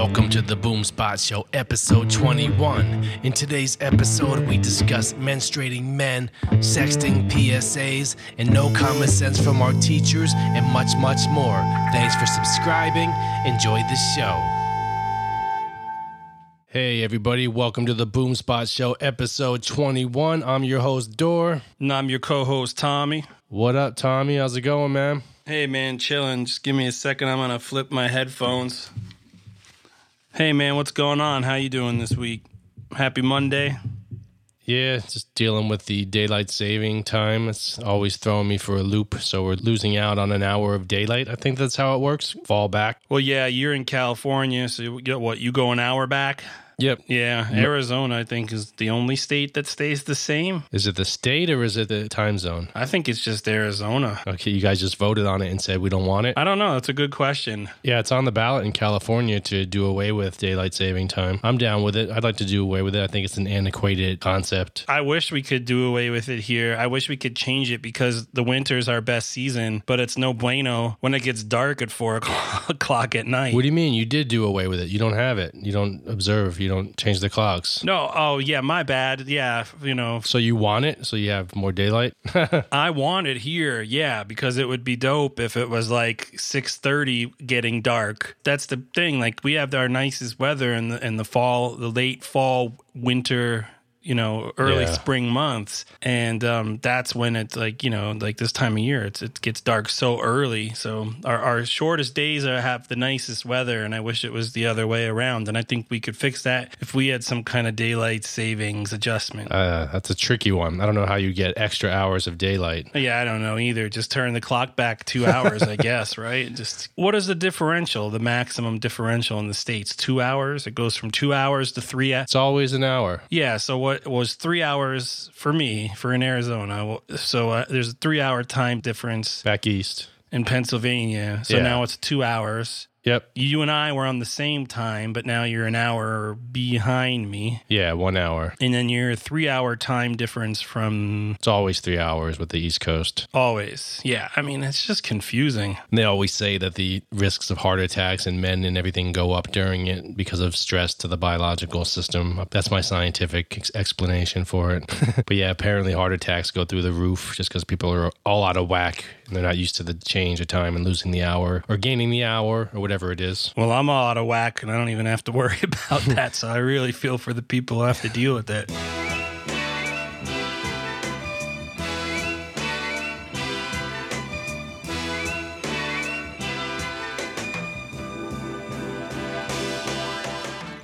Welcome to the Boomspot Show, episode 21. In today's episode, we discuss menstruating men, sexting PSAs, and no common sense from our teachers, and much, much more. Thanks for subscribing. Enjoy the show. Hey, everybody, welcome to the Boomspot Show, episode 21. I'm your host, Dor. And I'm your co-host Tommy. What up, Tommy? How's it going, man? Hey man, chilling. Just give me a second. I'm gonna flip my headphones. Hey man, what's going on? How you doing this week? Happy Monday. Yeah, just dealing with the daylight saving time. It's always throwing me for a loop. So we're losing out on an hour of daylight. I think that's how it works. Fall back. Well, yeah, you're in California, so you get what? You go an hour back? Yep. Yeah, Arizona, I think, is the only state that stays the same. Is it the state or is it the time zone? I think it's just Arizona. Okay, you guys just voted on it and said we don't want it. I don't know. That's a good question. Yeah, it's on the ballot in California to do away with daylight saving time. I'm down with it. I'd like to do away with it. I think it's an antiquated concept. I wish we could do away with it here. I wish we could change it because the winter's our best season, but it's no bueno when it gets dark at four o'clock at night. What do you mean? You did do away with it. You don't have it. You don't observe. You don't change the clocks. No, oh yeah, my bad. Yeah, you know, So you want it so you have more daylight? I want it here, yeah, because it would be dope if it was like six thirty getting dark. That's the thing. Like we have our nicest weather in the in the fall, the late fall, winter. You know, early Yeah. spring months, and um, that's when it's like you know, like this time of year, it's it gets dark so early. So our, our shortest days are have the nicest weather, and I wish it was the other way around. And I think we could fix that if we had some kind of daylight savings adjustment. uh, that's a tricky one. I don't know how you get extra hours of daylight. Yeah, I don't know either. Just turn the clock back two hours, I guess, right? Just what is the differential, the maximum differential in the states? Two hours. It goes from two hours to three. It's always an hour. Yeah. So what was three hours for me for in Arizona? So uh, there's a three hour time difference Back east. in Pennsylvania. So Yeah. now it's two hours. Yep. You and I were on the same time, but now you're an hour behind me. Yeah, one hour. And then you're a three hour time difference from It's always three hours with the East Coast. always. Yeah. I mean, it's just confusing. And they always say that the risks of heart attacks in men and everything go up during it because of stress to the biological system. That's my scientific ex- explanation for it. but yeah, apparently heart attacks go through the roof just because people are all out of whack and they're not used to the change of time and losing the hour or gaining the hour or whatever it is. Well, I'm all out of whack and I don't even have to worry about that. So I really feel for the people who have to deal with it.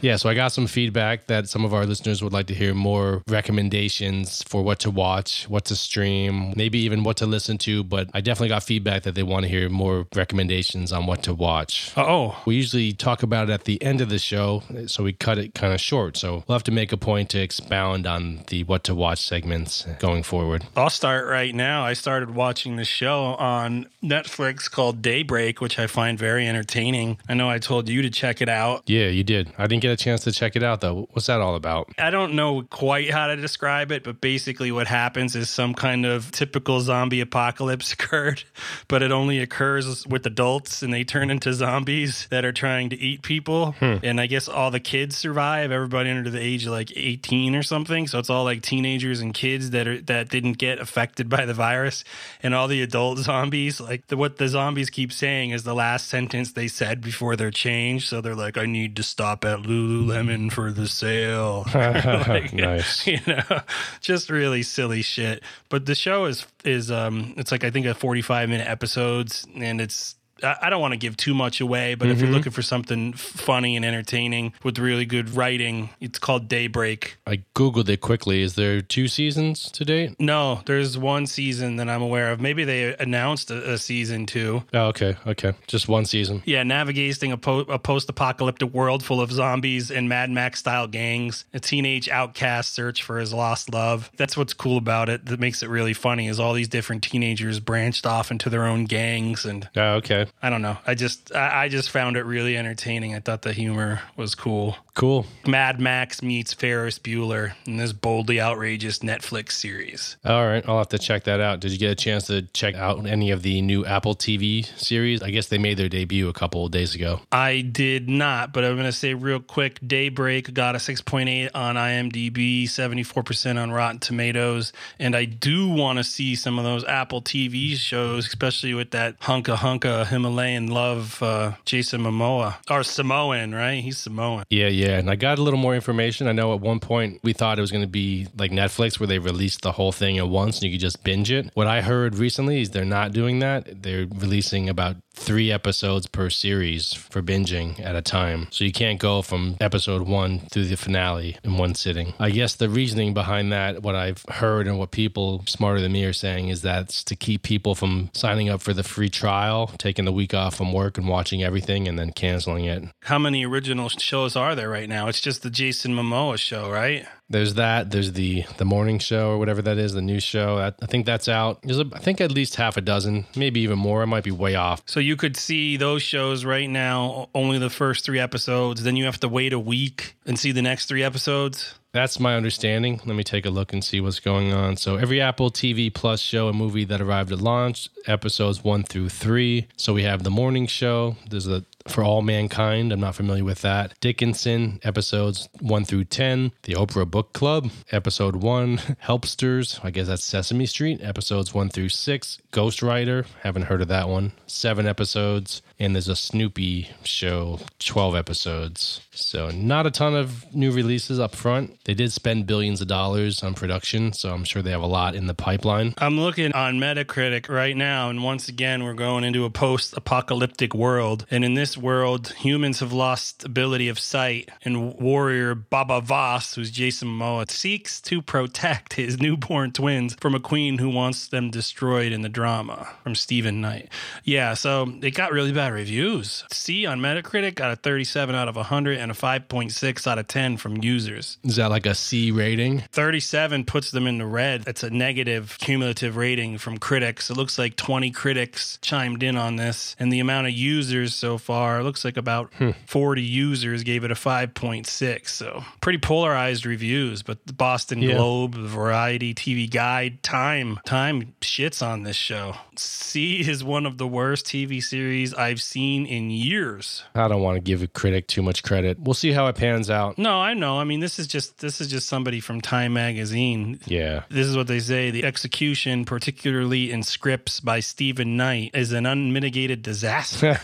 Yeah, so I got some feedback that some of our listeners would like to hear more recommendations for what to watch, what to stream, maybe even what to listen to. But I definitely got feedback that they want to hear more recommendations on what to watch. Oh, We usually talk about it at the end of the show, so we cut it kind of short. So we'll have to make a point to expound on the what to watch segments going forward. I'll start right now. I started watching this show on Netflix called Daybreak, which I find very entertaining. I know I told you to check it out. Yeah, you did. I didn't get a chance to check it out though. What's that all about? I don't know quite how to describe it, but basically what happens is some kind of typical zombie apocalypse occurred, but it only occurs with adults and they turn into zombies that are trying to eat people. Hmm. And I guess all the kids survive, everybody under the age of like 18 or something. So it's all like teenagers and kids that are that didn't get affected by the virus. And all the adult zombies, like the, what the zombies keep saying is the last sentence they said before they're changed. So they're like, I need to stop at Lululemon for the sale. Like, Nice. you know just really silly shit but the show is is um it's like i think a 45 minute episodes and it's I don't want to give too much away, but if you're mm-hmm. looking for something funny and entertaining with really good writing, it's called Daybreak. I googled it quickly. Is there two seasons to date? No, there's one season that I'm aware of. Maybe they announced a, a season two. Oh, okay, okay, just one season. Yeah, navigating a, po- a post-apocalyptic world full of zombies and Mad Max style gangs. A teenage outcast search for his lost love. That's what's cool about it. That makes it really funny. Is all these different teenagers branched off into their own gangs and Oh, okay. I don't know. I just I, I just found it really entertaining. I thought the humor was cool. Cool. Mad Max meets Ferris Bueller in this boldly outrageous Netflix series. All right. I'll have to check that out. Did you get a chance to check out any of the new Apple TV series? I guess they made their debut a couple of days ago. I did not, but I'm going to say real quick Daybreak got a 6.8 on IMDb, 74% on Rotten Tomatoes. And I do want to see some of those Apple TV shows, especially with that hunka hunka Himalayan love uh, Jason Momoa. Or Samoan, right? He's Samoan. Yeah, yeah. And I got a little more information. I know at one point we thought it was going to be like Netflix where they released the whole thing at once and you could just binge it. What I heard recently is they're not doing that. They're releasing about three episodes per series for binging at a time. So you can't go from episode one through the finale in one sitting. I guess the reasoning behind that, what I've heard and what people smarter than me are saying, is that's to keep people from signing up for the free trial, taking the week off from work and watching everything and then canceling it. How many original shows are there right now? It's just the Jason Momoa show, right? There's that. There's the the morning show or whatever that is, the news show. I, I think that's out. There's a, I think at least half a dozen, maybe even more. I might be way off. So you could see those shows right now, only the first three episodes. Then you have to wait a week and see the next three episodes. That's my understanding. Let me take a look and see what's going on. So, every Apple TV Plus show and movie that arrived at launch, episodes one through three. So, we have The Morning Show. There's a for All Mankind. I'm not familiar with that. Dickinson, episodes 1 through 10. The Oprah Book Club, episode 1. Helpsters, I guess that's Sesame Street, episodes 1 through 6. Ghostwriter, haven't heard of that one. Seven episodes. And there's a Snoopy show, 12 episodes. So, not a ton of new releases up front. They did spend billions of dollars on production, so I'm sure they have a lot in the pipeline. I'm looking on Metacritic right now, and once again, we're going into a post apocalyptic world. And in this world, humans have lost ability of sight, and warrior Baba Voss, who's Jason Momoa, seeks to protect his newborn twins from a queen who wants them destroyed in the drama from Stephen Knight. Yeah, so it got really bad reviews. See on Metacritic got a 37 out of 100 and a 5.6 out of 10 from users. Is that like a C rating? 37 puts them in the red. It's a negative cumulative rating from critics. It looks like 20 critics chimed in on this, and the amount of users so far looks like about hmm. 40 users gave it a 5.6. So pretty polarized reviews. But the Boston Yeah. Globe, the Variety, TV Guide, Time, Time shits on this show. See is one of the worst TV series I've seen in years. I don't want to give a critic too much credit. We'll see how it pans out. No, I know. I mean, this is just this is just somebody from Time Magazine. Yeah. This is what they say: the execution, particularly in scripts by Stephen Knight, is an unmitigated disaster.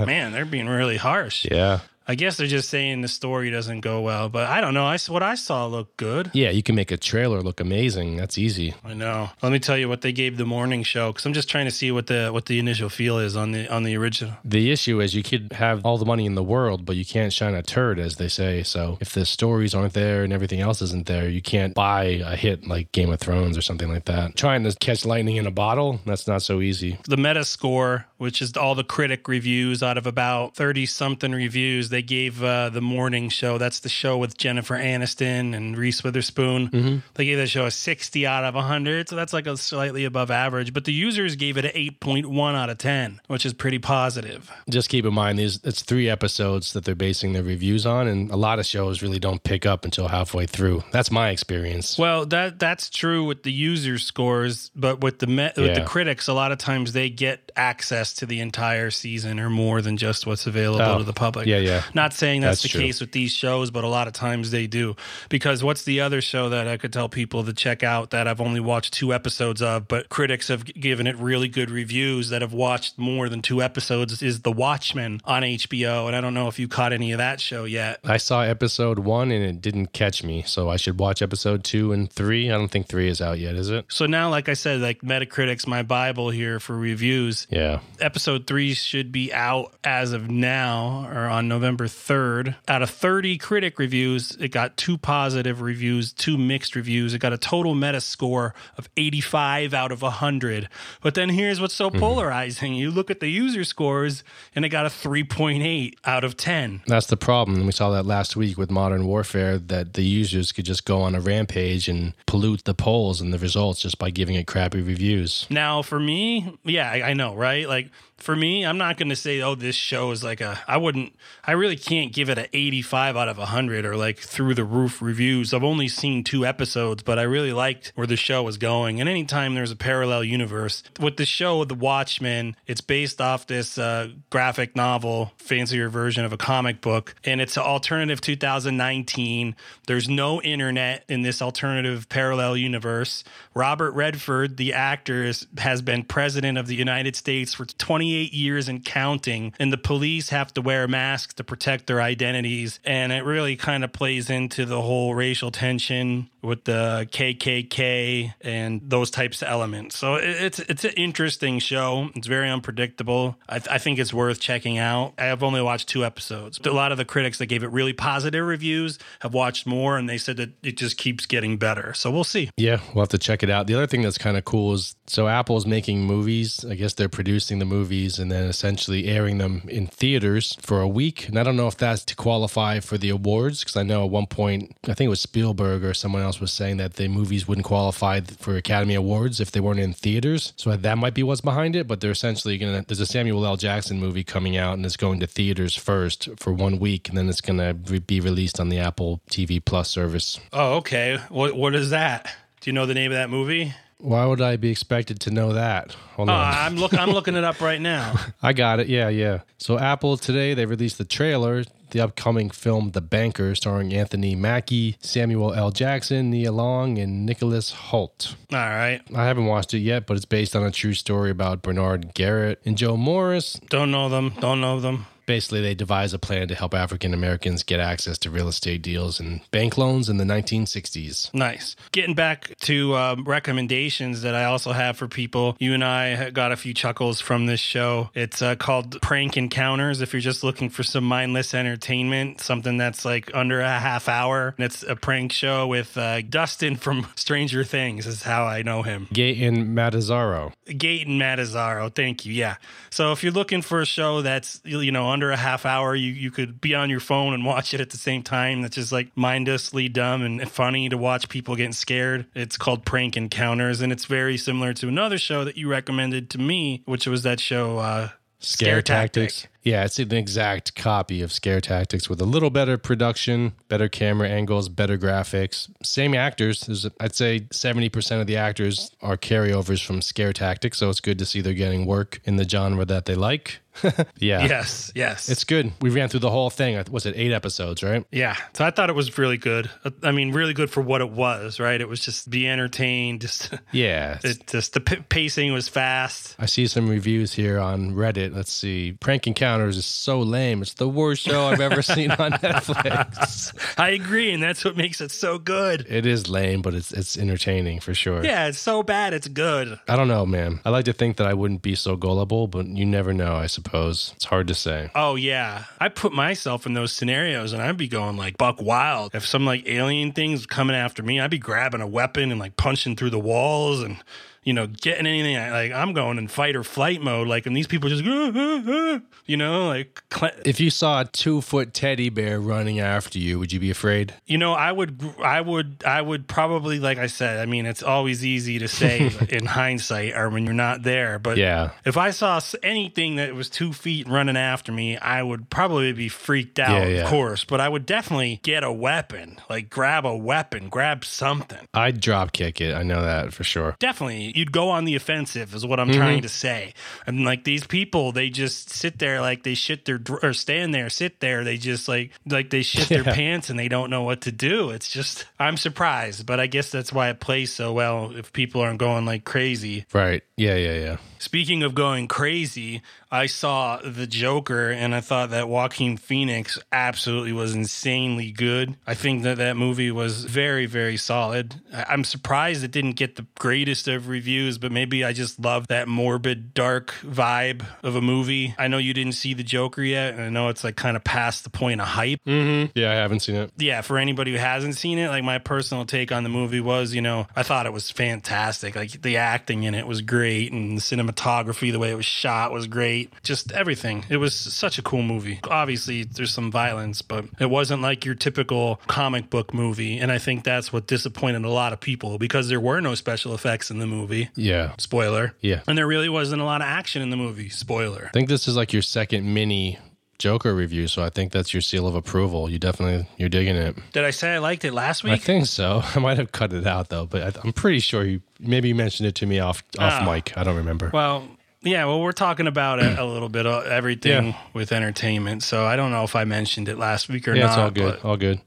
Man, they're being really harsh. Yeah. I guess they're just saying the story doesn't go well, but I don't know. I what I saw looked good. Yeah, you can make a trailer look amazing. That's easy. I know. Let me tell you what they gave the morning show because I'm just trying to see what the what the initial feel is on the on the original. The issue is you could have all the money in the world, but you can't shine a turd, as they say. So if the stories aren't there and everything else isn't there, you can't buy a hit like Game of Thrones or something like that. Trying to catch lightning in a bottle, that's not so easy. the Metascore, which is all the critic reviews out of about 30 something reviews, they gave uh, the morning show. That's the show with Jennifer Aniston and Reese Witherspoon. They gave that show a 60 out of 100. So that's like a slightly above average. But the users gave it an 8.1 out of 10, which is pretty positive. Just keep in mind these it's three episodes that they're basing their reviews on, and a lot of shows really don't pick up until halfway through. That's my experience. Well, that that's true with the user scores, but with the me- with the critics, a lot of times they get access to the entire season or more than just what's available Oh, to the public. yeah, yeah. Not saying that's, That's the true. case with these shows, but a lot of times they do. Because what's the other show that I could tell people to check out that I've only watched two episodes of, but critics have given it really good reviews that have watched more than two episodes is The Watchmen on HBO, and I don't know if you caught any of that show yet. I saw episode one and it didn't catch me, so I should watch episode two and three. I don't think three is out yet, is it? So now, like I said, like Metacritic's my Bible here for reviews. Yeah. Episode three should be out as of now or on November 3rd. Out of 30 critic reviews, it got two positive reviews, two mixed reviews. It got a total meta score of 85 out of 100. But then here's what's so mm-hmm. polarizing you look at the user scores, and it got a 3.8 out of 10. That's the problem. We saw that last week with Modern Warfare that the users could just go on a rampage and pollute the polls and the results just by giving it crappy reviews. Now, for me, yeah, I, I know, right? Like for me, I'm not going to say, oh, this show is like a, I wouldn't, I really can't give it an 85 out of 100 or like through the roof reviews. I've only seen two episodes, but I really liked where the show was going. And anytime there's a parallel universe with the show, The Watchmen, it's based off this uh, graphic novel, fancier version of a comic book, and it's an alternative 2019. There's no internet in this alternative parallel universe. Robert Redford, the actor, is, has been president of the United States for 28 years and counting, and the police have to wear masks to protect their identities. And it really kind of plays into the whole racial tension with the KKK and those types of elements. So it's it's an interesting show. It's very unpredictable. I, th- I, think it's worth checking out. I have only watched two episodes. A lot of the critics that gave it really positive reviews have watched more, and they said that it just keeps getting better. So we'll see. Yeah, we'll have to check it out. The other thing that's kind of cool is so Apple's making movies. I guess they're producing the movies and then essentially airing them in theaters for a week. I don't know if that's to qualify for the awards because I know at one point I think it was Spielberg or someone else was saying that the movies wouldn't qualify for Academy Awards if they weren't in theaters. So that might be what's behind it. But they're essentially going to, there's a Samuel L. Jackson movie coming out and it's going to theaters first for one week. And then it's going to be released on the Apple TV Plus service. Oh, okay. What What is that? Do you know the name of that movie? Why would I be expected to know that? Hold uh, on. I'm looking. I'm looking it up right now. I got it. Yeah, yeah. So Apple today they released the trailer the upcoming film The Banker, starring Anthony Mackie, Samuel L. Jackson, Nia Long, and Nicholas Hoult. All right. I haven't watched it yet, but it's based on a true story about Bernard Garrett and Joe Morris. Don't know them. Don't know them basically they devise a plan to help African Americans get access to real estate deals and bank loans in the 1960s. Nice. Getting back to um, recommendations that I also have for people, you and I got a few chuckles from this show. It's uh, called Prank Encounters. If you're just looking for some mindless entertainment, something that's like under a half hour, and it's a prank show with uh, Dustin from Stranger Things, is how I know him. Gaten Matarazzo. Gaten Matarazzo. Thank you. Yeah. So if you're looking for a show that's, you know, under a half hour. You you could be on your phone and watch it at the same time. That's just like mindlessly dumb and funny to watch people getting scared. It's called Prank Encounters, and it's very similar to another show that you recommended to me, which was that show uh, Scare, Scare Tactics. Tactic. Yeah, it's an exact copy of Scare Tactics with a little better production, better camera angles, better graphics. Same actors. There's, I'd say 70% of the actors are carryovers from Scare Tactics, so it's good to see they're getting work in the genre that they like. yeah. Yes. Yes. It's good. We ran through the whole thing. Was it eight episodes, right? Yeah. So I thought it was really good. I mean, really good for what it was, right? It was just be entertained. Just yeah. It just the p- pacing was fast. I see some reviews here on Reddit. Let's see. Prank Encounters is so lame. It's the worst show I've ever seen on Netflix. I agree, and that's what makes it so good. It is lame, but it's it's entertaining for sure. Yeah, it's so bad it's good. I don't know, man. I like to think that I wouldn't be so gullible, but you never know. I suppose suppose. It's hard to say. Oh yeah, I put myself in those scenarios, and I'd be going like buck wild. If some like alien things coming after me, I'd be grabbing a weapon and like punching through the walls and you know, getting anything. Like I'm going in fight or flight mode. Like, and these people just, uh, uh, uh, you know, like. If you saw a two foot teddy bear running after you, would you be afraid? You know, I would, I would, I would probably, like I said, I mean, it's always easy to say in hindsight or when you're not there. But yeah, if I saw anything that was two feet running after me, I would probably be freaked out, yeah, yeah. of course. But I would definitely get a weapon, like grab a weapon, grab something. I'd drop kick it. I know that for sure. Definitely you'd go on the offensive is what I'm mm-hmm. trying to say. And like these people, they just sit there like they shit their or stand there, sit there. They just like like they shit yeah. their pants and they don't know what to do. It's just I'm surprised, but I guess that's why it plays so well. If people aren't going like crazy, right? Yeah, yeah, yeah. Speaking of going crazy, I saw The Joker and I thought that Joaquin Phoenix absolutely was insanely good. I think that that movie was very, very solid. I'm surprised it didn't get the greatest of reviews, but maybe I just love that morbid, dark vibe of a movie. I know you didn't see The Joker yet, and I know it's like kind of past the point of hype. Mm-hmm. Yeah, I haven't seen it. Yeah, for anybody who hasn't seen it, like my personal take on the movie was, you know, I thought it was fantastic. Like the acting in it was great and the cinema cinematography, the way it was shot was great. Just everything. It was such a cool movie. Obviously, there's some violence, but it wasn't like your typical comic book movie. And I think that's what disappointed a lot of people because there were no special effects in the movie. Yeah. Spoiler. Yeah. And there really wasn't a lot of action in the movie. Spoiler. I think this is like your second mini Joker review, so I think that's your seal of approval. You definitely you're digging it. Did I say I liked it last week? I think so. I might have cut it out though, but I, I'm pretty sure you maybe you mentioned it to me off off Ah. mic. I don't remember. Well, yeah, well, we're talking about it a little bit of everything Yeah. with entertainment. So I don't know if I mentioned it last week or yeah, not. it's all good. All good.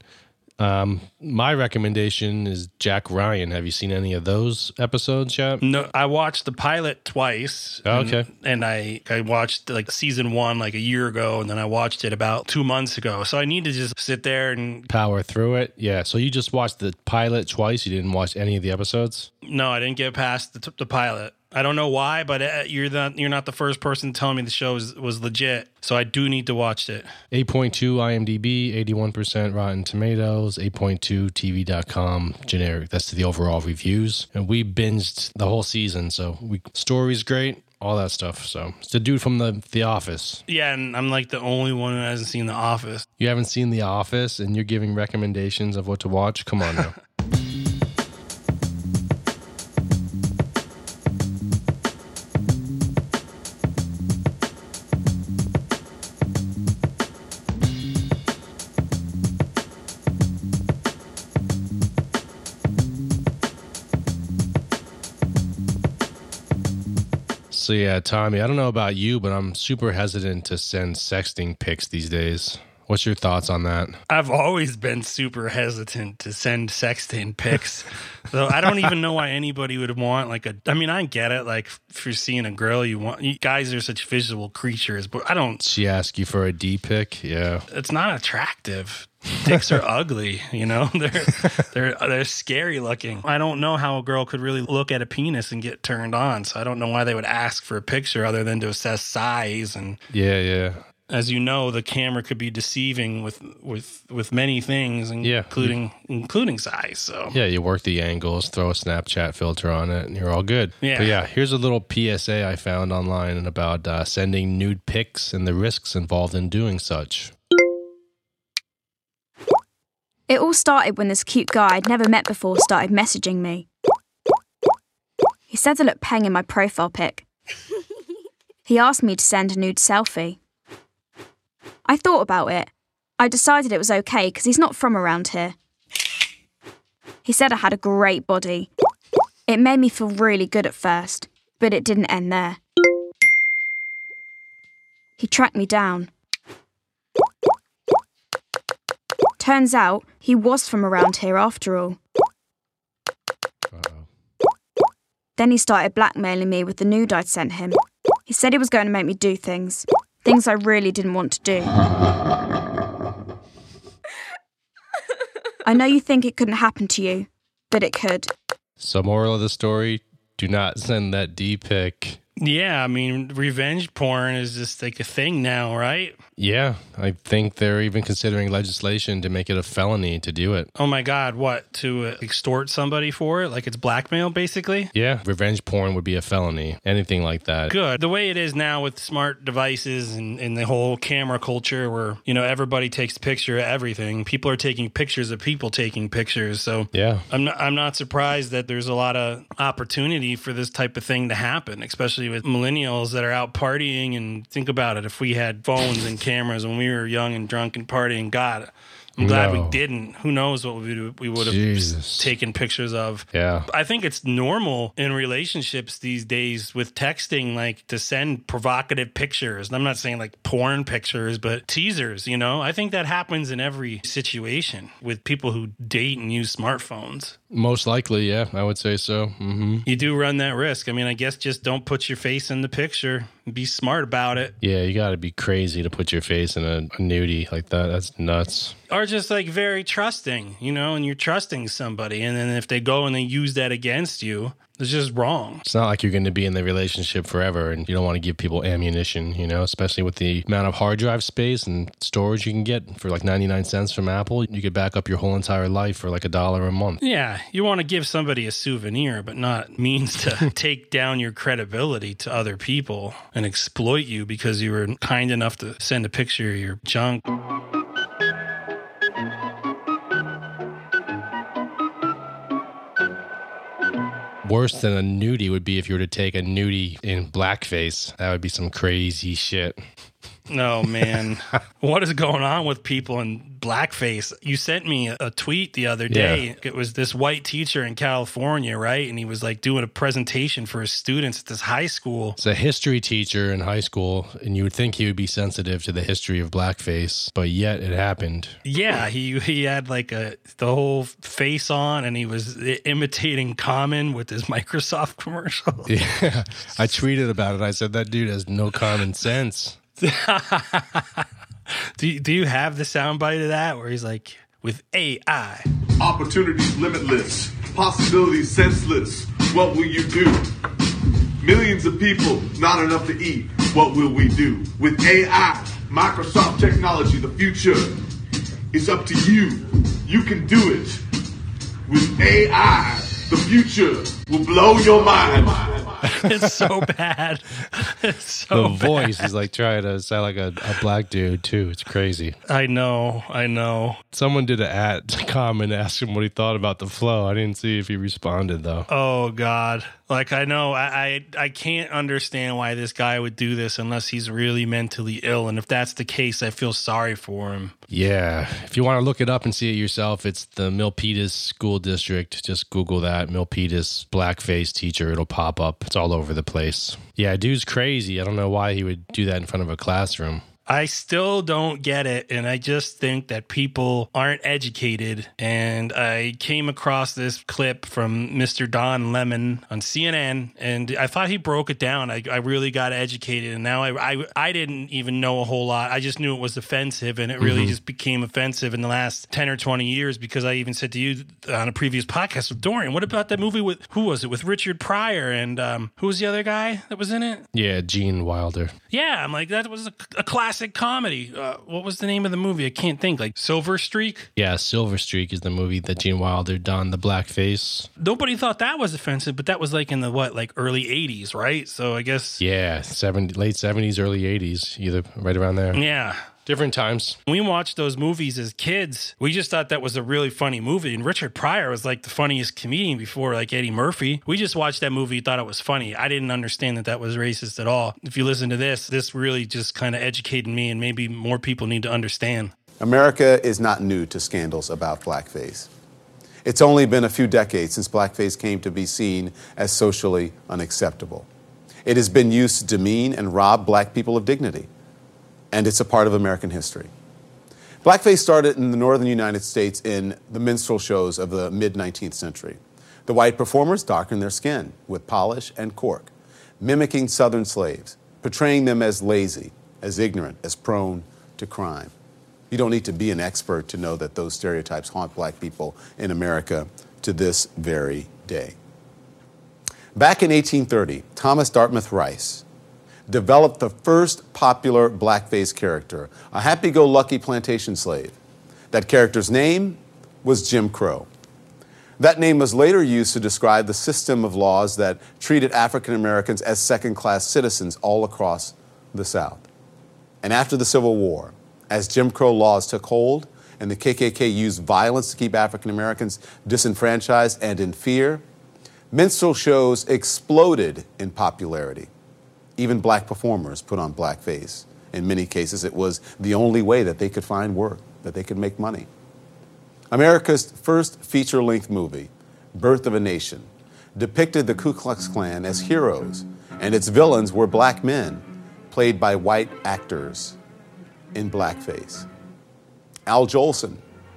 Um, my recommendation is Jack Ryan. Have you seen any of those episodes yet? No, I watched the pilot twice. Oh, and- okay. And, I I watched like season one like a year ago, and then I watched it about two months ago. So I need to just sit there and Power through it. Yeah. So you just watched the pilot twice. You didn't watch any of the episodes. no, I didn't get past the, the pilot. I don't know why, but uh, you're not you're not the first person telling me the show was, was legit. So I do need to watch it. 8.2 IMDb, 81% Rotten Tomatoes, 8.2 TV.com generic. That's the overall reviews. And we binged the whole season. So we story's great, all that stuff. So it's the dude from the The Office. Yeah, and I'm like the only one who hasn't seen The Office. You haven't seen The Office and you're giving recommendations of what to watch? Come on now. So yeah, Tommy, I don't know about you, but I'm super hesitant to send sexting pics these days. What's your thoughts on that? I've always been super hesitant to send sexting pics. so I don't even know why anybody would want like a I mean, I get it like if you're seeing a girl you want you, guys are such visual creatures, but I don't She asked you for a D pic? Yeah. it's not attractive. Dicks are ugly, you know. They're they're they're scary looking. I don't know how a girl could really look at a penis and get turned on. So I don't know why they would ask for a picture other than to assess size and Yeah, yeah. as you know, the camera could be deceiving with with with many things, Yeah. including including size. So Yeah, you work the angles, throw a Snapchat filter on it, and you're all good. Yeah. But yeah, here's a little PSA I found online about uh, sending nude pics and the risks involved in doing such. It all started when this cute guy I'd never met before started messaging me. He said I looked peng in my profile pic. He asked me to send a nude selfie. I thought about it. I decided it was okay because he's not from around here. He said I had a great body. It made me feel really good at first, but it didn't end there. He tracked me down. Turns out he was from around here after all. Uh-oh. Then he started blackmailing me with the nude I'd sent him. He said he was going to make me do things. Things I really didn't want to do. I know you think it couldn't happen to you, but it could. So, moral of the story do not send that D pic. Yeah, I mean, revenge porn is just like a thing now, right? Yeah, I think they're even considering legislation to make it a felony to do it. Oh my God, what to uh, extort somebody for it? Like it's blackmail, basically. Yeah, revenge porn would be a felony. Anything like that. Good. The way it is now with smart devices and, and the whole camera culture where, you know, everybody takes a picture of everything. People are taking pictures of people taking pictures. So Yeah. I'm not, I'm not surprised that there's a lot of opportunity for this type of thing to happen, especially with millennials that are out partying. And think about it if we had phones and cameras when we were young and drunk and partying, God, I'm glad No. we didn't. Who knows what we, we would have Jesus. taken pictures of. Yeah. I think it's normal in relationships these days with texting, like to send provocative pictures. And I'm not saying like porn pictures, but teasers, you know? I think that happens in every situation with people who date and use smartphones. Most likely, yeah, I would say so. hmm You do run that risk. I mean, I guess just don't put your face in the picture. Be smart about it. Yeah, you got to be crazy to put your face in a, a nudie like that. That's nuts. Or just like very trusting, you know, and you're trusting somebody. And then if they go and they use that against you, It's just wrong. It's not like you're going to be in the relationship forever and you don't want to give people ammunition, you know, especially with the amount of hard drive space and storage you can get for like 99 cents from Apple. You could back up your whole entire life for like a dollar a month. Yeah, you want to give somebody a souvenir, but not means to take down your credibility to other people and exploit you because you were kind enough to send a picture of your junk. Worse than a nudie would be if you were to take a nudie in blackface. That would be some crazy shit. No, man. what is going on with people in blackface? You sent me a tweet the other day. Yeah. It was this white teacher in California, right? And he was like doing a presentation for his students at this high school. It's a history teacher in high school, and you would think he would be sensitive to the history of blackface, but yet it happened. Yeah, he he had like a the whole face on and he was imitating Common with his Microsoft commercial. Yeah. I tweeted about it. I said that dude has no common sense. do, you, do you have the soundbite of that where he's like, with AI? Opportunities limitless, possibilities senseless. What will you do? Millions of people, not enough to eat. What will we do? With AI, Microsoft technology, the future is up to you. You can do it. With AI, the future will blow your mind. it's so bad. It's so the voice is like trying to sound like a, a, black dude too. It's crazy. I know. I know. Someone did an at comment ask him what he thought about the flow. I didn't see if he responded though. Oh God. Like I know I, I I can't understand why this guy would do this unless he's really mentally ill. And if that's the case, I feel sorry for him. Yeah. If you want to look it up and see it yourself, it's the Milpitas School District. Just Google that Milpitas blackface teacher. It'll pop up. It's all over the place. Yeah, dude's crazy. I don't know why he would do that in front of a classroom. I still don't get it. And I just think that people aren't educated. And I came across this clip from Mr. Don Lemon on CNN, and I thought he broke it down. I, I really got educated. And now I, I, I, didn't even know a whole lot. I just knew it was offensive, and it really mm-hmm. just became offensive in the last 10 or 20 years because I even said to you on a previous podcast with Dorian, what about that movie with, who was it, with Richard Pryor? And um, who was the other guy that was in it? Yeah, Gene Wilder. Yeah, I'm like, that was a, a classic classic comedy. Uh, what was the name of the movie? I can't think. Like Silver Streak? Yeah, Silver Streak is the movie that Gene Wilder done, the blackface. Nobody thought that was offensive, but that was like in the what, like early 80s, right? So I guess. Yeah, 70, late 70s, early 80s, either right around there. Yeah. Different times. we watched those movies as kids, we just thought that was a really funny movie. And Richard Pryor was like the funniest comedian before like Eddie Murphy. We just watched that movie, thought it was funny. I didn't understand that that was racist at all. If you listen to this, this really just kind of educated me, and maybe more people need to understand. America is not new to scandals about blackface. It's only been a few decades since blackface came to be seen as socially unacceptable. It has been used to demean and rob black people of dignity and it's a part of American history. Blackface started in the northern United States in the minstrel shows of the mid 19th century. The white performers darkened their skin with polish and cork, mimicking southern slaves, portraying them as lazy, as ignorant, as prone to crime. You don't need to be an expert to know that those stereotypes haunt black people in America to this very day. Back in 1830, Thomas Dartmouth Rice, developed the first popular blackface character, a happy go lucky plantation slave. That character's name was Jim Crow. That name was later used to describe the system of laws that treated African Americans as second class citizens all across the South. And after the Civil War, as Jim Crow laws took hold and the KKK used violence to keep African Americans disenfranchised and in fear, minstrel shows exploded in popularity. Even black performers put on blackface. In many cases, it was the only way that they could find work, that they could make money. America's first feature length movie, Birth of a Nation, depicted the Ku Klux Klan as heroes, and its villains were black men, played by white actors in blackface. Al Jolson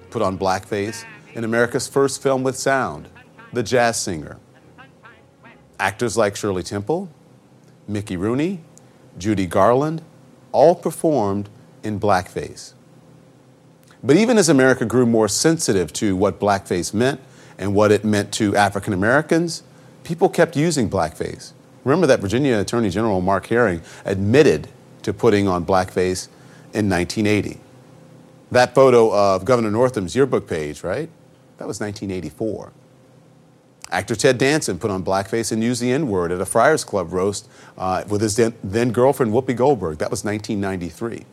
put on blackface in America's first film with sound, The Jazz Singer. Actors like Shirley Temple, Mickey Rooney, Judy Garland, all performed in blackface. But even as America grew more sensitive to what blackface meant and what it meant to African Americans, people kept using blackface. Remember that Virginia Attorney General Mark Herring admitted to putting on blackface in 1980. That photo of Governor Northam's yearbook page, right? That was 1984. Actor Ted Danson put on blackface and used the N word at a Friars Club roast uh, with his then girlfriend Whoopi Goldberg. That was 1993.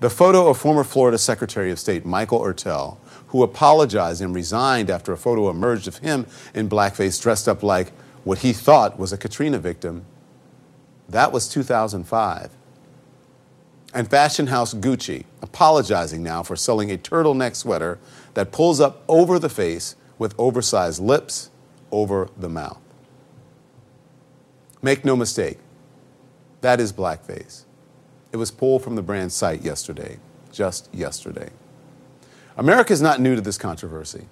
The photo of former Florida Secretary of State Michael Ertel, who apologized and resigned after a photo emerged of him in blackface dressed up like what he thought was a Katrina victim, that was 2005. And fashion house Gucci apologizing now for selling a turtleneck sweater that pulls up over the face with oversized lips over the mouth. Make no mistake, that is blackface. It was pulled from the brand site yesterday, just yesterday. America is not new to this controversy.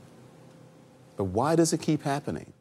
But why does it keep happening?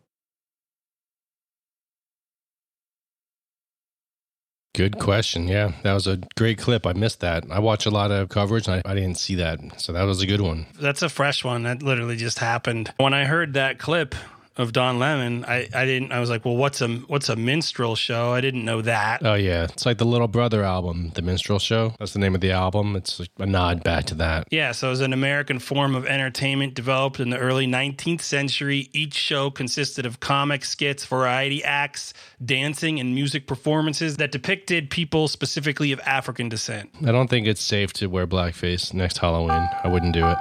Good question. Yeah, that was a great clip. I missed that. I watch a lot of coverage and I, I, didn't see that. So that was a good one. That's a fresh one. That literally just happened. When I heard that clip, of Don Lemon, I, I didn't I was like, well, what's a what's a minstrel show? I didn't know that. Oh yeah, it's like the Little Brother album, the Minstrel Show. That's the name of the album. It's like a nod back to that. Yeah, so it was an American form of entertainment developed in the early 19th century. Each show consisted of comic skits, variety acts, dancing, and music performances that depicted people specifically of African descent. I don't think it's safe to wear blackface next Halloween. I wouldn't do it.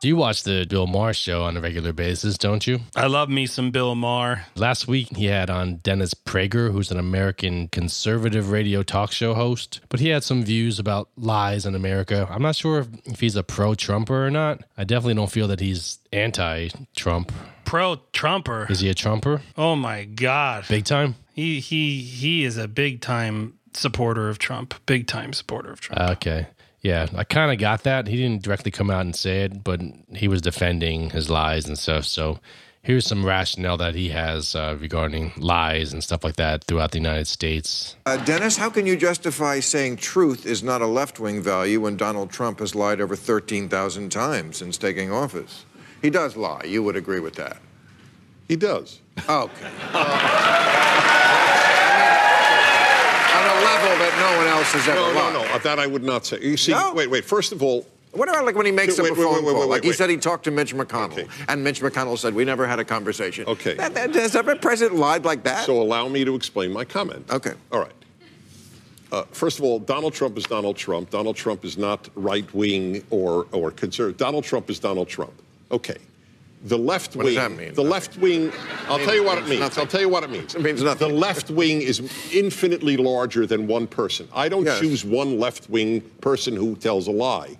Do you watch the Bill Maher show on a regular basis, don't you? I love me some Bill Maher. Last week, he had on Dennis Prager, who's an American conservative radio talk show host, but he had some views about lies in America. I'm not sure if he's a pro Trumper or not. I definitely don't feel that he's anti Trump. Pro Trumper. Is he a Trumper? Oh my God. Big time? He he he is a big time supporter of Trump. Big time supporter of Trump. Okay. Yeah, I kind of got that. He didn't directly come out and say it, but he was defending his lies and stuff. So here's some rationale that he has uh, regarding lies and stuff like that throughout the United States. Uh, Dennis, how can you justify saying truth is not a left wing value when Donald Trump has lied over 13,000 times since taking office? He does lie. You would agree with that. He does. Okay. level that no one else has ever no, no, no. That I would not say. You see, no? wait, wait. First of all, what about like when he makes wait, up a phone wait, wait, call? like he said he talked to Mitch McConnell, okay. and Mitch McConnell said we never had a conversation. Okay. That, that, has every president lied like that? So allow me to explain my comment. Okay. All right. Uh, first of all, Donald Trump is Donald Trump. Donald Trump is not right wing or or conservative. Donald Trump is Donald Trump. Okay. The left what wing. Does that mean? The left wing. I'll tell you what it means. I'll tell you what it means. It means nothing. The left wing is infinitely larger than one person. I don't yes. choose one left wing person who tells a lie.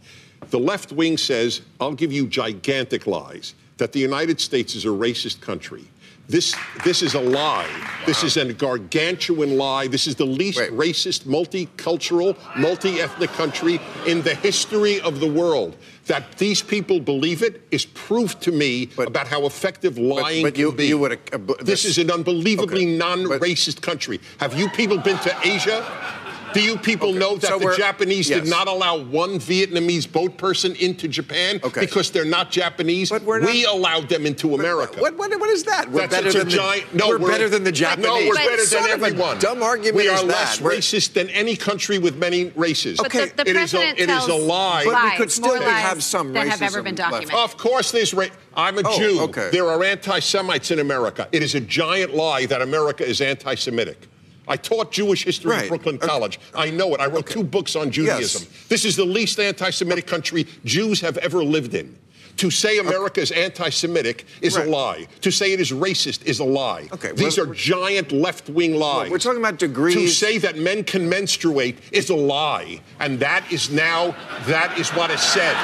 The left wing says, I'll give you gigantic lies that the United States is a racist country. This, this is a lie. Wow. This is a gargantuan lie. This is the least Wait. racist, multicultural, multi ethnic country in the history of the world. That these people believe it is proof to me but, about how effective lying but, but you, can be. You would, uh, this, this, is an unbelievably okay, non racist country. Have you people been to Asia? Do you people okay. know that so the Japanese yes. did not allow one Vietnamese boat person into Japan okay. because they're not Japanese? But we're not, we allowed them into America. What, what, what is that? We're, better than, giant, the, no, we're, we're, better than the Japanese. No, we're but better than everyone. dumb argument We are less that. racist than any country with many races. Okay, the, the it, is a, it is a lie. But we could still have some that have ever been documented. Of course, there's ra- I'm a oh, Jew. Okay. There are anti-Semites in America. It is a giant lie that America is anti-Semitic. I taught Jewish history right. at Brooklyn uh, College. I know it. I wrote okay. two books on Judaism. Yes. This is the least anti Semitic country Jews have ever lived in. To say America is anti-Semitic is right. a lie. To say it is racist is a lie. Okay, These are giant left-wing lies. Well, we're talking about degrees. To say that men can menstruate is a lie, and that is now that is what is said.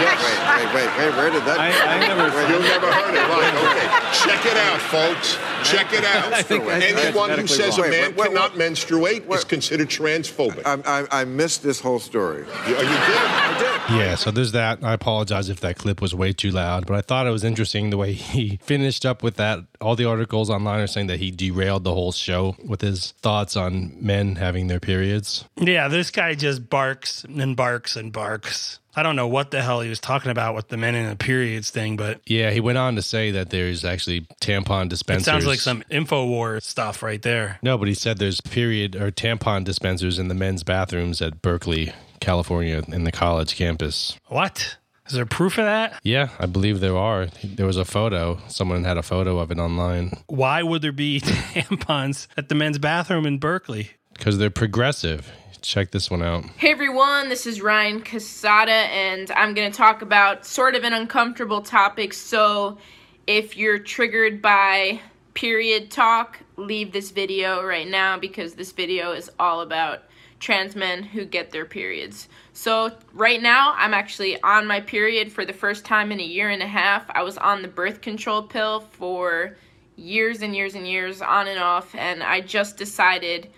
yes. Wait, wait, wait, wait. Where did that? I, I never. You never heard it, right? Okay, check it out, folks. Check it out. I think that's- Anyone that's who says medically a man Wait, wait, cannot menstruate is considered transphobic. I, I, I missed this whole story. You, you did? I did. Yeah, so there's that. I apologize if that clip was way too loud, but I thought it was interesting the way he finished up with that. All the articles online are saying that he derailed the whole show with his thoughts on men having their periods. Yeah, this guy just barks and barks and barks. I don't know what the hell he was talking about with the men in the periods thing, but Yeah, he went on to say that there's actually tampon it dispensers. sounds like some InfoWar stuff right there. No, but he said there's period or tampon dispensers in the men's bathrooms at Berkeley, California, in the college campus. What? Is there proof of that? Yeah, I believe there are. There was a photo. Someone had a photo of it online Why would there be tampons at the men's bathroom in Berkeley? because they're progressive. Check this one out. Hey everyone, this is Ryan Cassata, and I'm going to talk about sort of an uncomfortable topic. So, if you're triggered by period talk, leave this video right now because this video is all about trans men who get their periods. So, right now, I'm actually on my period for the first time in a year and a half. I was on the birth control pill for years and years and years, on and off, and I just decided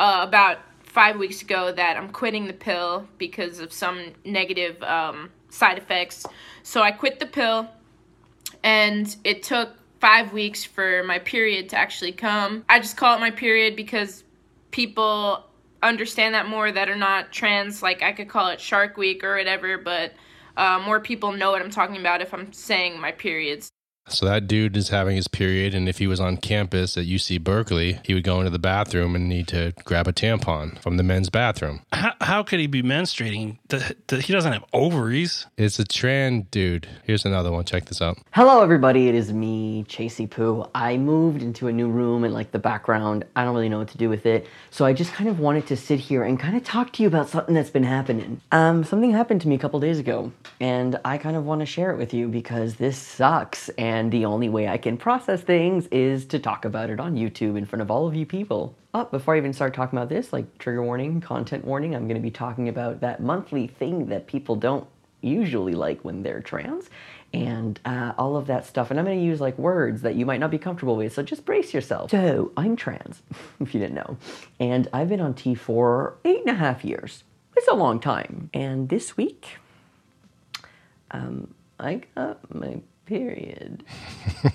uh, about five weeks ago that I'm quitting the pill because of some negative um, side effects. So I quit the pill, and it took five weeks for my period to actually come. I just call it my period because people understand that more that are not trans. Like I could call it Shark Week or whatever, but uh, more people know what I'm talking about if I'm saying my periods. So that dude is having his period, and if he was on campus at UC Berkeley, he would go into the bathroom and need to grab a tampon from the men's bathroom. How, how could he be menstruating? The, the, he doesn't have ovaries. It's a trans dude. Here's another one. Check this out. Hello, everybody. It is me, Chasey Poo. I moved into a new room and like the background. I don't really know what to do with it. So I just kind of wanted to sit here and kind of talk to you about something that's been happening. Um, something happened to me a couple days ago, and I kind of want to share it with you because this sucks. And the only way I can process things is to talk about it on YouTube in front of all of you people. Oh, before I even start talking about this, like trigger warning, content warning, I'm going to be talking about that monthly thing that people don't usually like when they're trans and uh, all of that stuff. And I'm going to use like words that you might not be comfortable with. So just brace yourself. So I'm trans, if you didn't know. And I've been on T for eight and a half years. It's a long time. And this week, um, I got my period.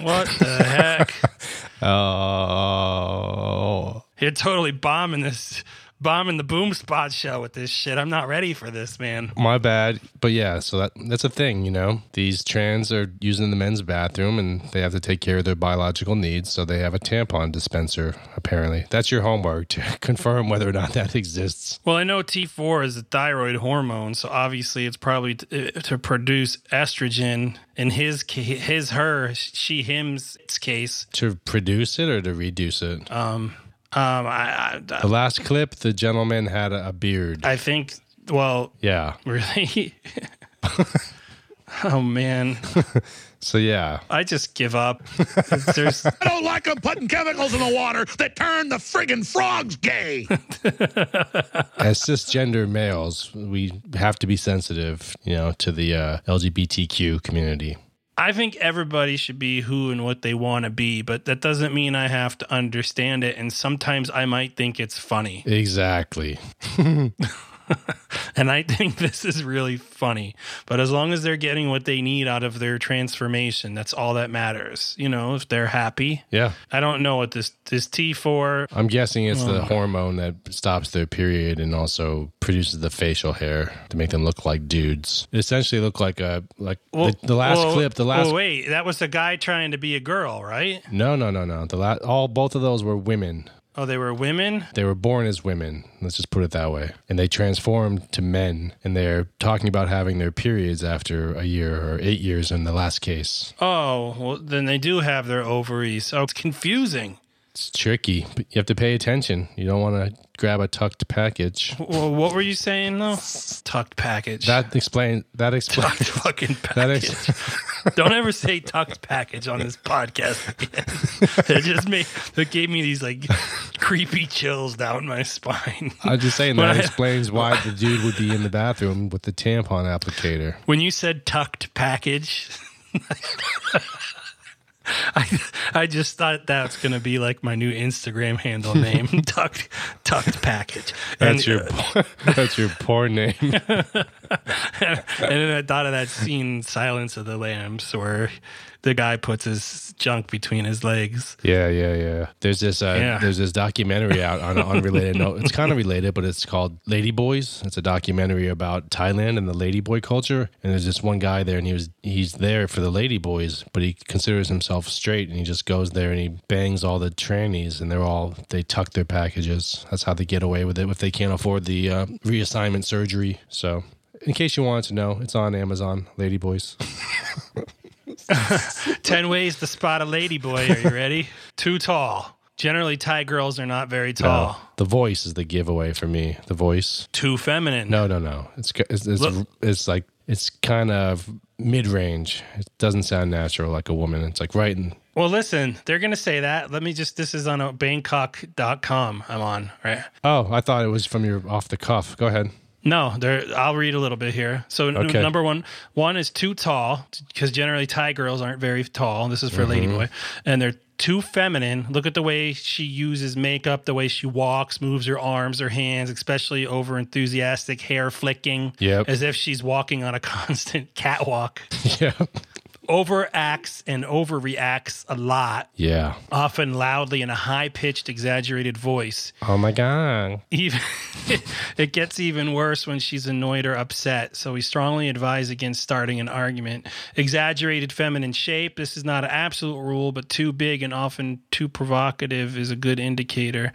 What the heck? Oh, You're totally bombing this, bombing the Boomspot show with this shit. I'm not ready for this, man. my bad. But yeah, so that that's a thing, you know. These trans are using the men's bathroom, and they have to take care of their biological needs, so they have a tampon dispenser. Apparently, that's your homework to confirm whether or not that exists. Well, I know T4 is a thyroid hormone, so obviously it's probably t- uh, to produce estrogen. In his, his, her, she, him's case. To produce it or to reduce it. Um, um, I, the last clip, the gentleman had a, a beard. I, I think. Well, yeah. really. oh man. So yeah, I just give up. There's, I don't like them putting chemicals in the water that turn the friggin' frogs gay. as cisgender males, we have to be sensitive, you know, to the uh, LGBTQ community. I think everybody should be who and what they want to be, but that doesn't mean I have to understand it. And sometimes I might think it's funny. Exactly. and I think this is really funny. But as long as they're getting what they need out of their transformation, that's all that matters. You know, if they're happy. Yeah. I don't know what this this T for. I'm guessing it's the Oh. hormone that stops their period and also produces the facial hair to make them look like dudes. It essentially look like a like the, the last well, clip. The last well, wait, that was the guy trying to be a girl, right? no no no no. The last all both of those were women. Oh, they were women. They were born as women. Let's just put it that way. And they transformed to men. And they're talking about having their periods after a year or eight years in the last case. Oh, well, then they do have their ovaries. Oh, it's confusing. It's tricky. But you have to pay attention. You don't want to grab a tucked package. Well, what were you saying though? Tucked package. That explains. That explains. tucked fucking That package. ex- Don't ever say tucked package on this podcast again. it just made it gave me these like creepy chills down my spine. I'm just saying that I- explains why the dude would be in the bathroom with the tampon applicator. When you said tucked package, I, I just thought that's going to be like my new Instagram handle name, tucked, tucked package. That's And, your uh, that's your porn name. and then I thought of that scene, Silence of the Lambs, where the guy puts his junk between his legs. Yeah, yeah, yeah. There's this uh, Yeah. there's this documentary out on an unrelated note. It's kind of related, but it's called Lady Boys. It's a documentary about Thailand and the lady boy culture. And there's this one guy there, and he was he's there for the lady boys, but he considers himself straight, and he just goes there and he bangs all the trannies, and they're all they tuck their packages. That's how they get away with it if they can't afford the uh, reassignment surgery. So. In case you wanted to know, it's on Amazon, Lady Boys. 10 ways to spot a lady boy. Are you ready? Too tall. Generally, Thai girls are not very tall. No, the voice is the giveaway for me. The voice. Too feminine. No, no, no. It's it's it's, Look- it's like it's kind of mid range. It doesn't sound natural like a woman. It's like right in. Well, listen, they're going to say that. Let me just, this is on a Bangkok.com I'm on, right? Oh, I thought it was from your off the cuff. Go ahead. No, there. I'll read a little bit here. So n- number one, one is too tall because generally Thai girls aren't very tall. This is for Mm-hmm. ladyboy, and they're too feminine. Look at the way she uses makeup, the way she walks, moves her arms, her hands, especially over enthusiastic hair flicking, Yep. as if she's walking on a constant catwalk. Yeah. Overacts and overreacts a lot, Yeah. often loudly in a high pitched, exaggerated voice. Oh my god. Even it gets even worse when she's annoyed or upset. So we strongly advise against starting an argument. Exaggerated feminine shape. This is not an absolute rule, but too big and often too provocative is a good indicator.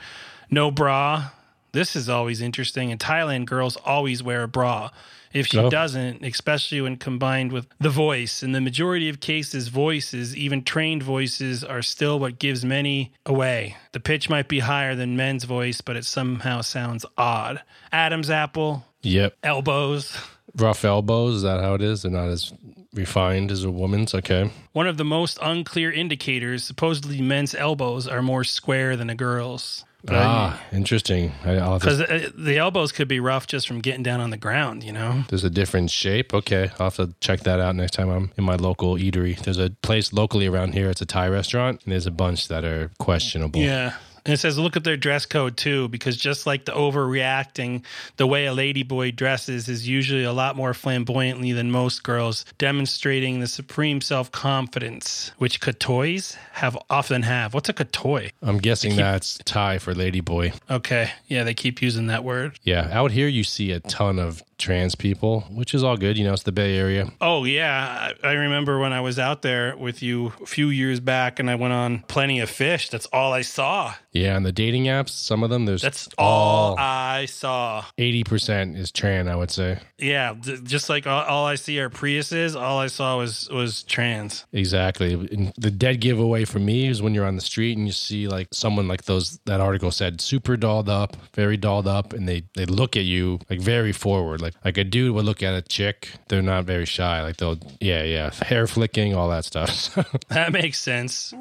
No bra. This is always interesting. In Thailand, girls always wear a bra. If she Oh. doesn't, especially when combined with the voice, in the majority of cases, voices, even trained voices, are still what gives many away. The pitch might be higher than men's voice, but it somehow sounds odd. Adam's apple, Yep. elbows. Rough elbows. Is that how it is? They're not as refined as a woman's. Okay. One of the most unclear indicators, supposedly men's elbows are more square than a girl's. Ah, interesting. I- to- Because the elbows could be rough just from getting down on the ground, you know? There's a different shape. Okay, I'll have to check that out next time I'm in my local eatery. There's a place locally around here. It's a Thai restaurant, and there's a bunch that are questionable. Yeah. And it says, look at their dress code too, because just like the overreacting, the way a ladyboy dresses is usually a lot more flamboyantly than most girls, demonstrating the supreme self confidence, which katoys have often have. What's a katoy? I'm guessing that's Thai for ladyboy. Okay. Yeah, they keep using that word. Yeah, out here you see a ton of trans people, which is all good. You know, it's the Bay Area. Oh yeah, I remember when I was out there with you a few years back, and I went on Plenty of Fish. That's all I saw. Yeah, and the dating apps, some of them, there's That's all I saw. 80% is trans, I would say. Yeah, just like all, all I see are Priuses. All I saw was was trans. Exactly. And the dead giveaway for me is when you're on the street and you see like someone like those that article said super dolled up, very dolled up, and they they look at you like very forward. Like like a dude would look at a chick, they're not very shy. Like they'll yeah, yeah. Hair flicking, all that stuff. That makes sense.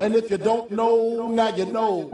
And if you don't know, now you know.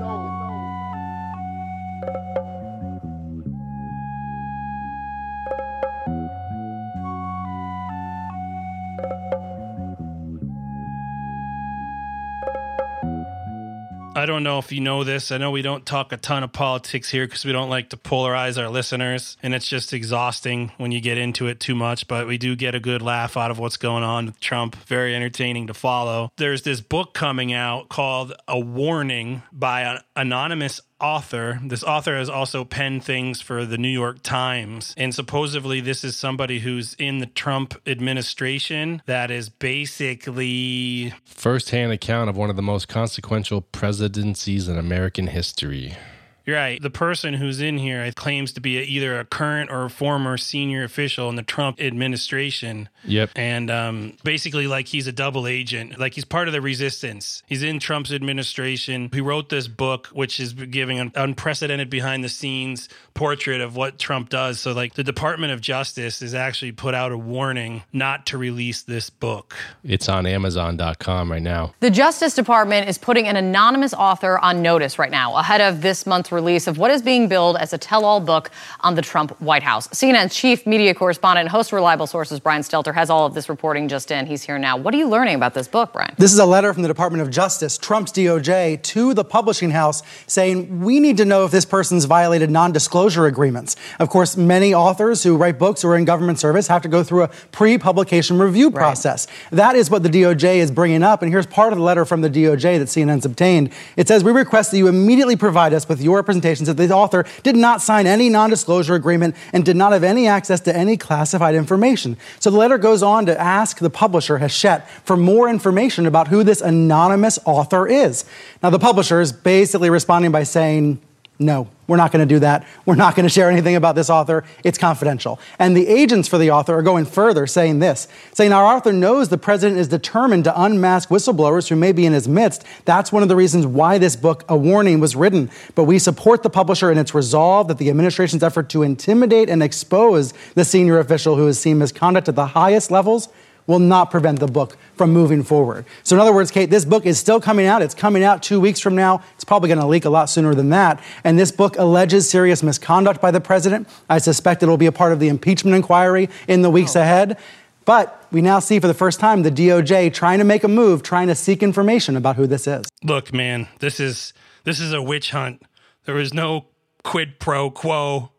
I don't know if you know this. I know we don't talk a ton of politics here because we don't like to polarize our listeners, and it's just exhausting when you get into it too much. But we do get a good laugh out of what's going on with Trump. Very entertaining to follow. There's this book coming out called A Warning by an anonymous author. This author has also penned things for the New York Times. And supposedly, this is somebody who's in the Trump administration that is basically First-hand account of one of the most consequential presidencies in American history. You're right. The person who's in here claims to be either a current or a former senior official in the Trump administration. Yep. And um, basically, like he's a double agent, like he's part of the resistance. He's in Trump's administration. He wrote this book, which is giving an unprecedented behind the scenes portrait of what Trump does. So, like, the Department of Justice has actually put out a warning not to release this book. It's on Amazon.com right now. The Justice Department is putting an anonymous author on notice right now ahead of this month's release of what is being billed as a tell all book on the Trump White House. CNN's chief media correspondent and host of Reliable Sources, Brian Stelter, has all of this reporting just in. He's here now. What are you learning about this book, Brian? This is a letter from the Department of Justice, Trump's DOJ, to the publishing house saying, We need to know if this person's violated non disclosure agreements. Of course, many authors who write books or are in government service have to go through a pre publication review process. Right. That is what the DOJ is bringing up. And here's part of the letter from the DOJ that CNN's obtained. It says, We request that you immediately provide us with your representations that the author did not sign any non disclosure agreement and did not have any access to any classified information. So the letter goes on to ask the publisher, Hachette, for more information about who this anonymous author is. Now, the publisher is basically responding by saying, no, we're not going to do that. We're not going to share anything about this author. It's confidential. And the agents for the author are going further, saying this saying our author knows the president is determined to unmask whistleblowers who may be in his midst. That's one of the reasons why this book, A Warning, was written. But we support the publisher in its resolve that the administration's effort to intimidate and expose the senior official who has seen misconduct at the highest levels will not prevent the book from moving forward. So, in other words, Kate, this book is still coming out. It's coming out two weeks from now. It's probably going to leak a lot sooner than that. And this book alleges serious misconduct by the president. I suspect it'll be a part of the impeachment inquiry in the weeks oh. ahead. But we now see for the first time the DOJ trying to make a move, trying to seek information about who this is. Look, man, this is this is a witch hunt. There is no quid pro quo.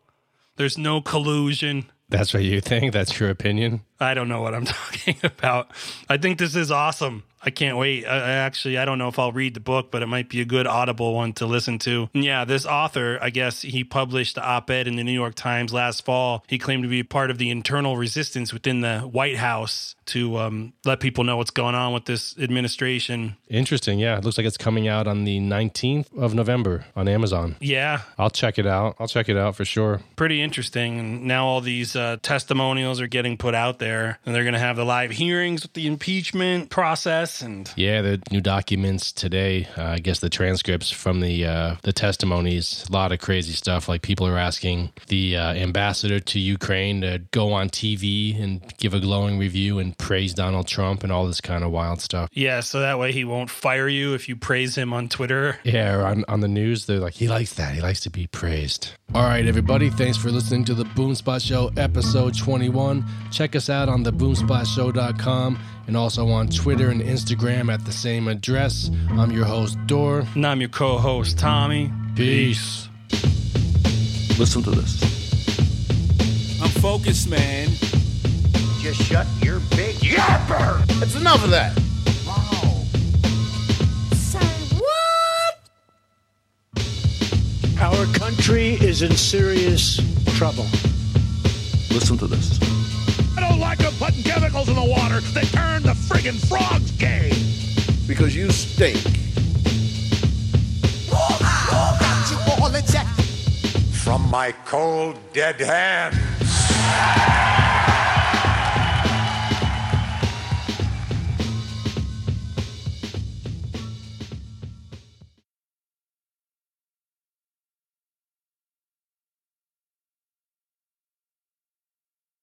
There's no collusion. That's what you think? That's your opinion? I don't know what I'm talking about. I think this is awesome. I can't wait. I, I, actually, I don't know if I'll read the book, but it might be a good audible one to listen to. And yeah, this author, I guess he published the op ed in the New York Times last fall. He claimed to be part of the internal resistance within the White House to um, let people know what's going on with this administration. Interesting. Yeah. It looks like it's coming out on the 19th of November on Amazon. Yeah. I'll check it out. I'll check it out for sure. Pretty interesting. And now all these uh, testimonials are getting put out there, and they're going to have the live hearings with the impeachment process. And yeah, the new documents today. Uh, I guess the transcripts from the uh, the testimonies. A lot of crazy stuff. Like people are asking the uh, ambassador to Ukraine to go on TV and give a glowing review and praise Donald Trump and all this kind of wild stuff. Yeah, so that way he won't fire you if you praise him on Twitter. Yeah, or on, on the news, they're like, he likes that. He likes to be praised. All right, everybody, thanks for listening to the Boomspot Show, episode 21. Check us out on the boomspotshow.com and also on Twitter and Instagram at the same address. I'm your host, Dor. And I'm your co host, Tommy. Peace. Listen to this. I'm focused, man. Just shut your big yapper! That's enough of that. Wow. Say what? Our country is in serious trouble. Listen to this. Chemicals in the water that turn the friggin' frogs gay. Because you stink. From my cold, dead hands.